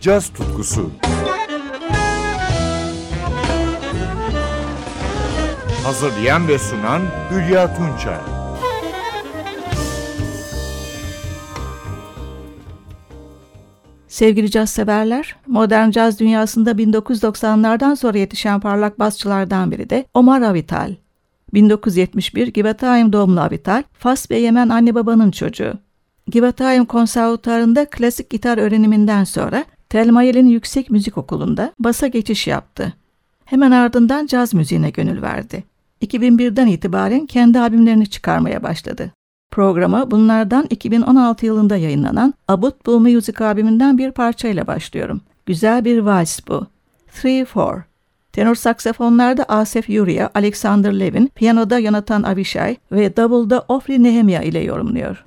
caz tutkusu. Hazırlayan ve sunan Hülya Tunçay. Sevgili caz severler, modern caz dünyasında 1990'lardan sonra yetişen parlak basçılardan biri de Omar Avital. 1971 Givatayim doğumlu Avital, Fas ve Yemen anne babanın çocuğu. Givatayim konservatuarında klasik gitar öğreniminden sonra Telmayel'in Yüksek Müzik Okulu'nda basa geçiş yaptı. Hemen ardından caz müziğine gönül verdi. 2001'den itibaren kendi albümlerini çıkarmaya başladı. Programa bunlardan 2016 yılında yayınlanan Abut Bu Music albümünden bir parçayla başlıyorum. Güzel bir vals bu. 3-4. Tenor saksafonlarda Asef Yuria, Alexander Levin, piyanoda Jonathan Avishai ve davulda Ofri Nehemia ile yorumluyor.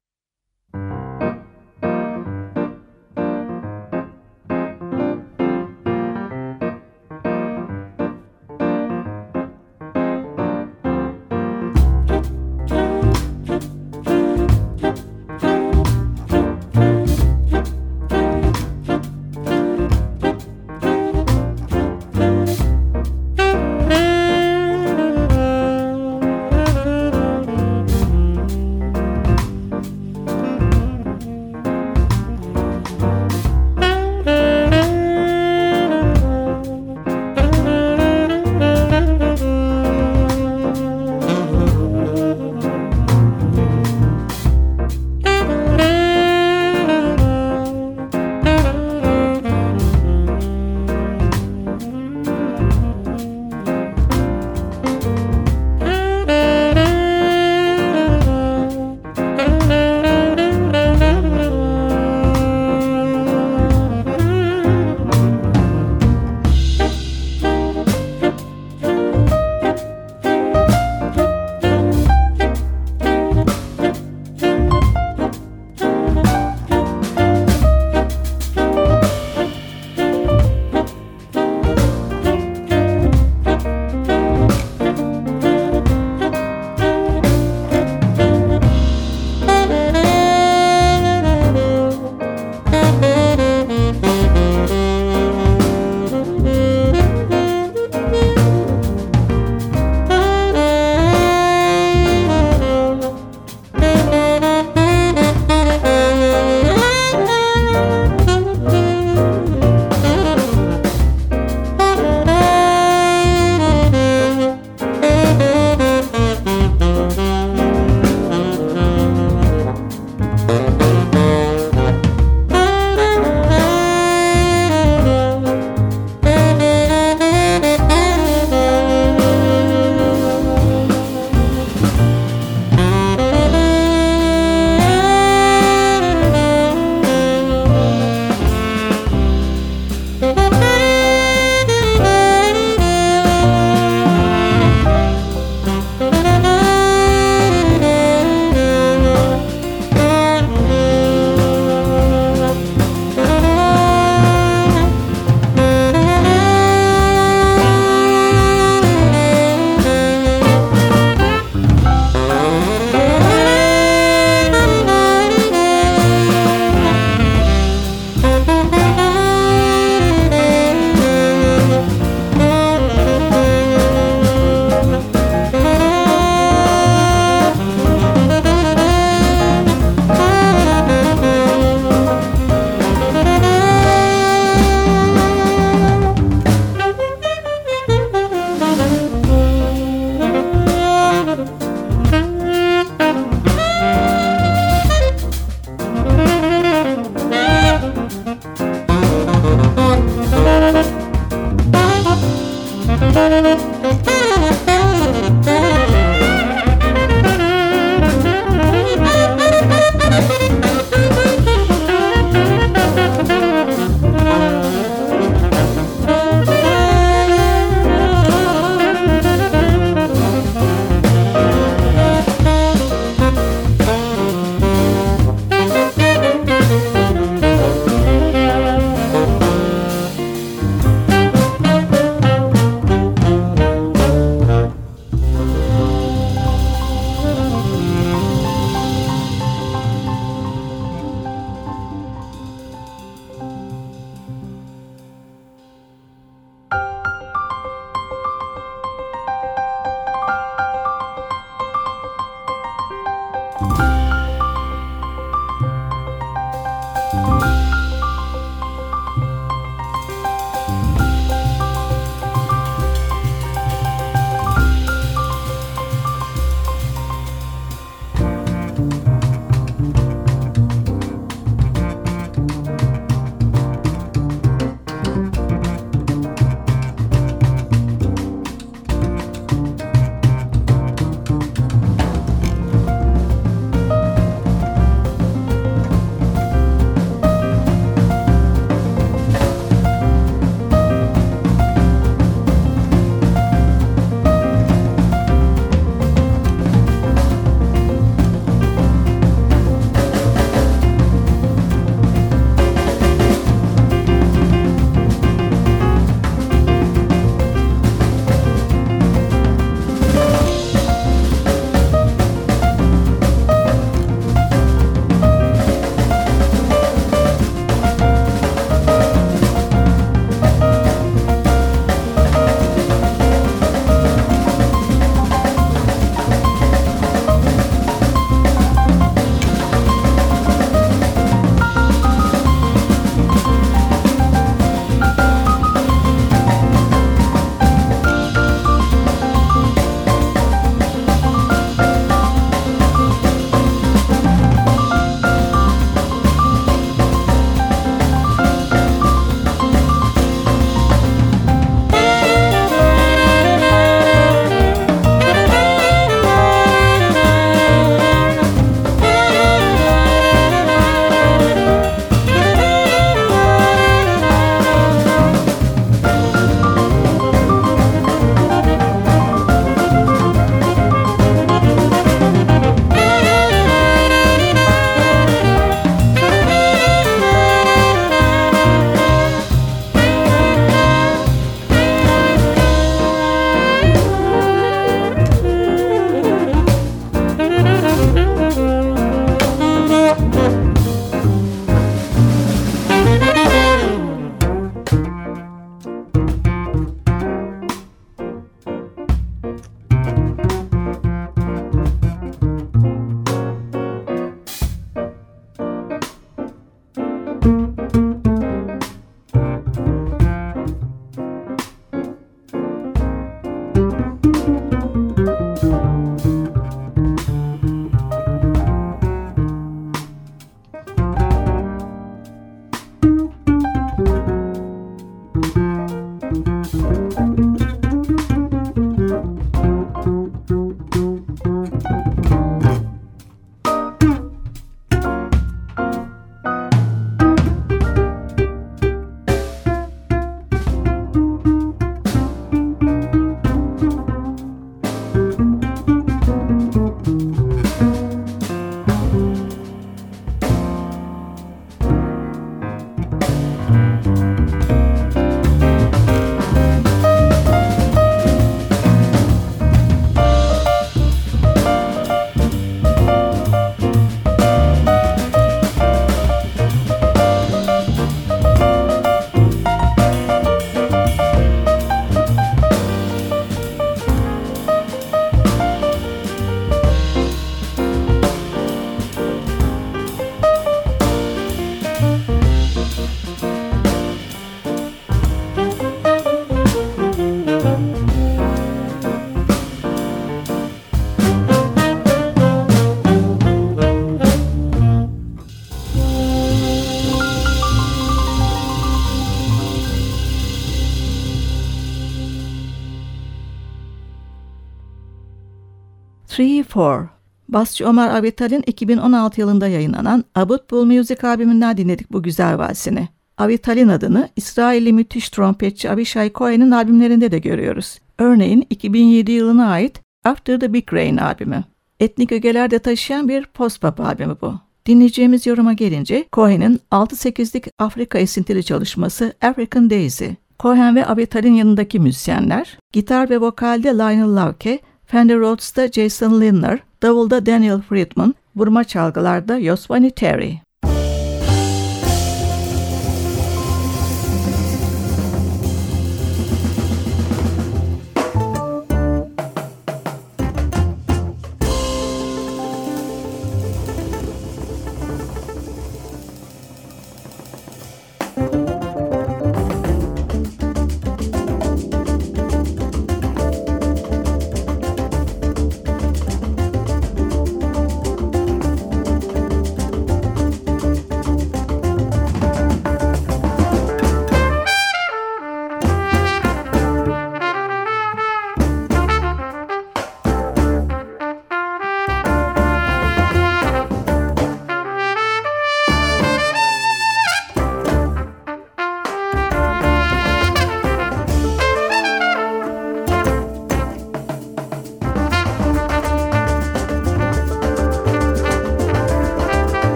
4 Basçı Ömer Avital'in 2016 yılında yayınlanan Abut Bull Music albümünden dinledik bu güzel valsini. Avital'in adını İsrailli müthiş trompetçi Avishai Cohen'in albümlerinde de görüyoruz. Örneğin 2007 yılına ait After the Big Rain albümü. Etnik ögelerde taşıyan bir post-pop albümü bu. Dinleyeceğimiz yoruma gelince Cohen'in 6-8'lik Afrika esintili çalışması African Daisy. Cohen ve Avital'in yanındaki müzisyenler, gitar ve vokalde Lionel Lauke, Fender Rhodes'ta Jason Lindner, davulda Daniel Friedman, vurma çalgılarda Yosvani Terry.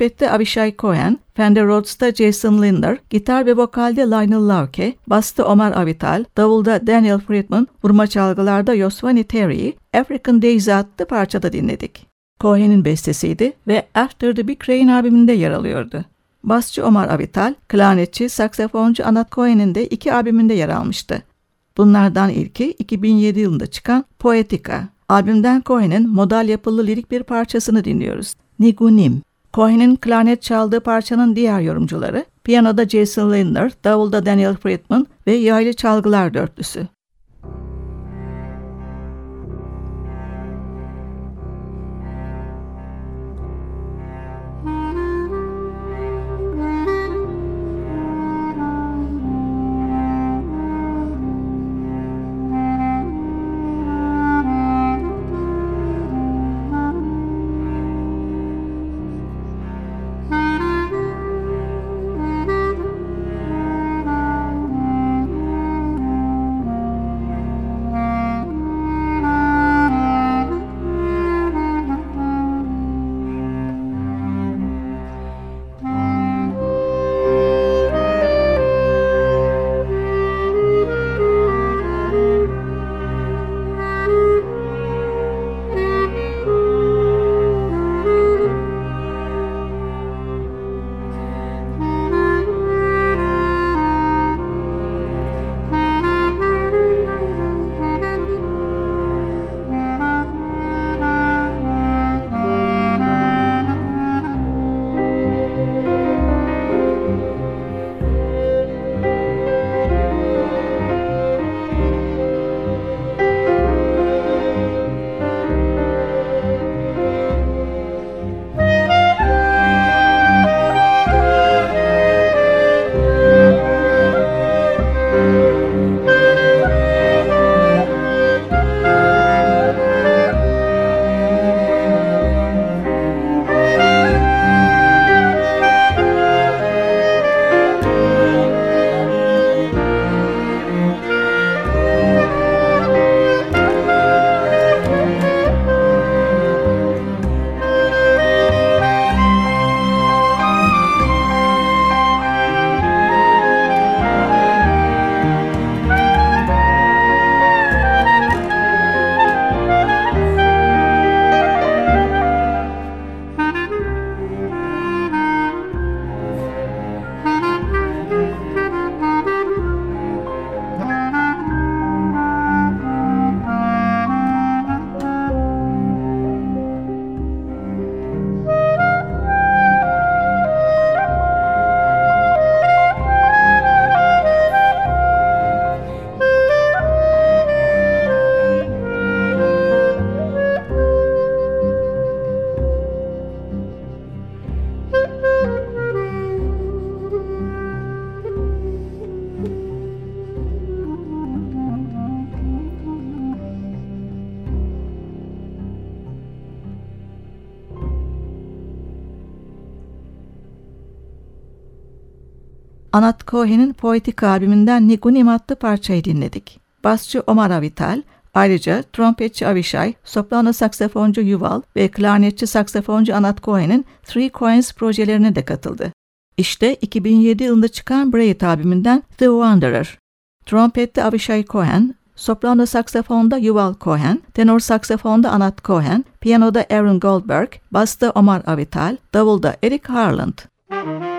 Trompette Avishai Cohen, Fender Rhodes'ta Jason Linder, gitar ve vokalde Lionel Lauke, bastı Omar Avital, davulda Daniel Friedman, vurma çalgılarda Yosvani Terry, African Daisy adlı parçada dinledik. Cohen'in bestesiydi ve After the Big Rain albümünde yer alıyordu. Basçı Omar Avital, klarnetçi, saksafoncu Anat Cohen'in de iki albümünde yer almıştı. Bunlardan ilki 2007 yılında çıkan Poetica. Albümden Cohen'in modal yapılı lirik bir parçasını dinliyoruz. Nigunim. Cohen'in klarnet çaldığı parçanın diğer yorumcuları, piyanoda Jason Lindner, davulda Daniel Friedman ve yaylı çalgılar dörtlüsü. Anat Cohen'in Poetik albümünden Nigunim adlı parçayı dinledik. Basçı Omar Avital, ayrıca trompetçi Avishai, soprano saksafoncu Yuval ve klarnetçi saksafoncu Anat Cohen'in Three Coins projelerine de katıldı. İşte 2007 yılında çıkan Braid albümünden The Wanderer. Trompette Avishai Cohen, soprano saksafonda Yuval Cohen, tenor saksafonda Anat Cohen, piyanoda Aaron Goldberg, basta Omar Avital, davulda Eric Harland. Müzik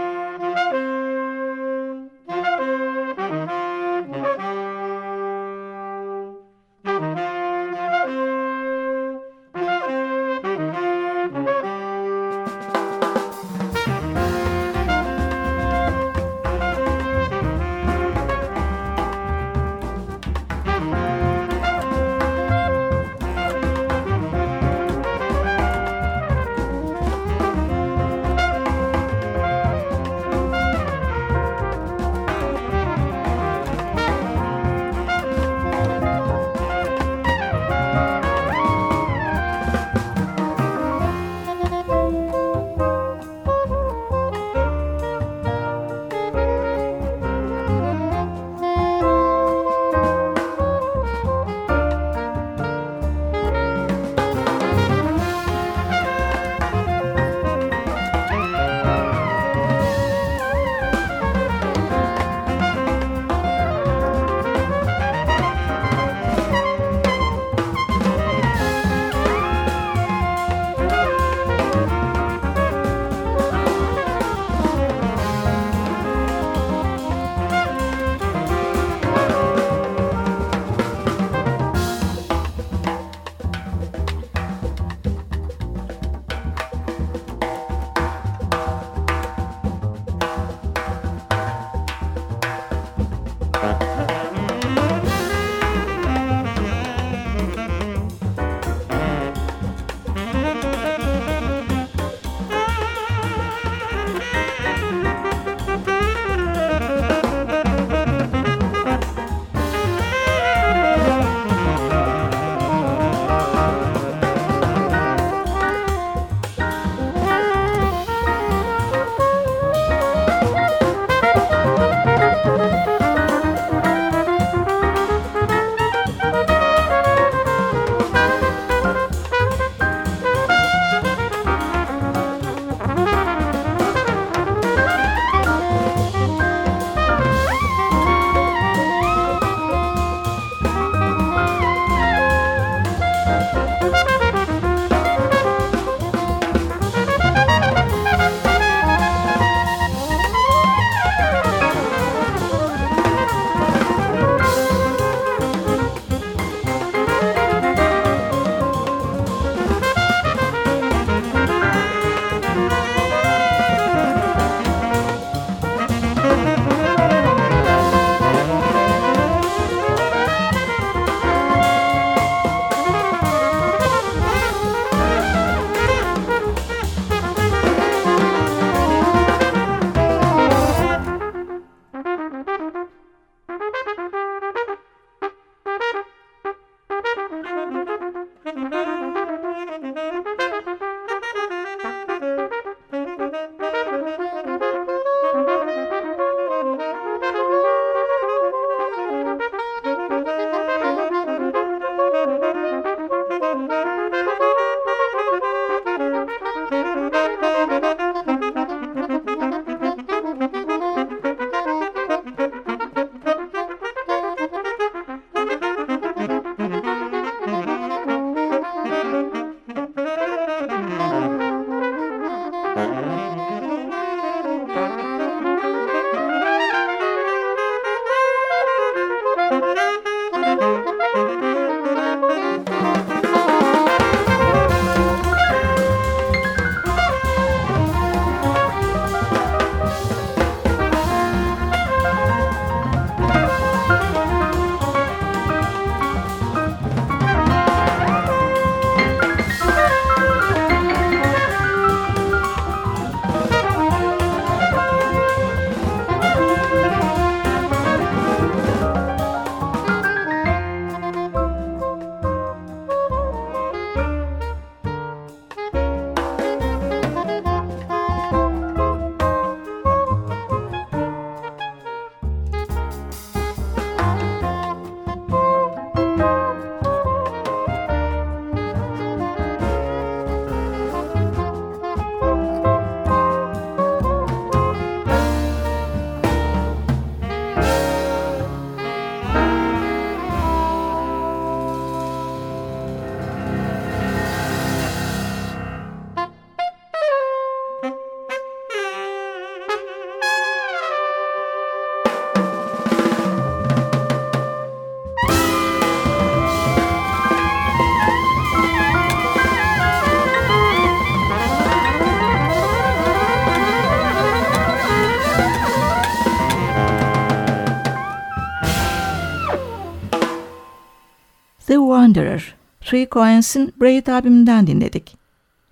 Wanderer, Three Coins'in Braid albümünden dinledik.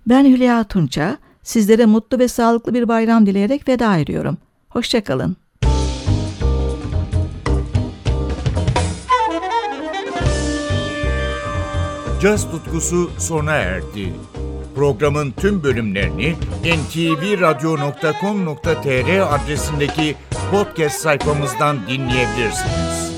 Ben Hülya Tunça, sizlere mutlu ve sağlıklı bir bayram dileyerek veda ediyorum. Hoşçakalın. Caz tutkusu sona erdi. Programın tüm bölümlerini ntvradio.com.tr adresindeki podcast sayfamızdan dinleyebilirsiniz.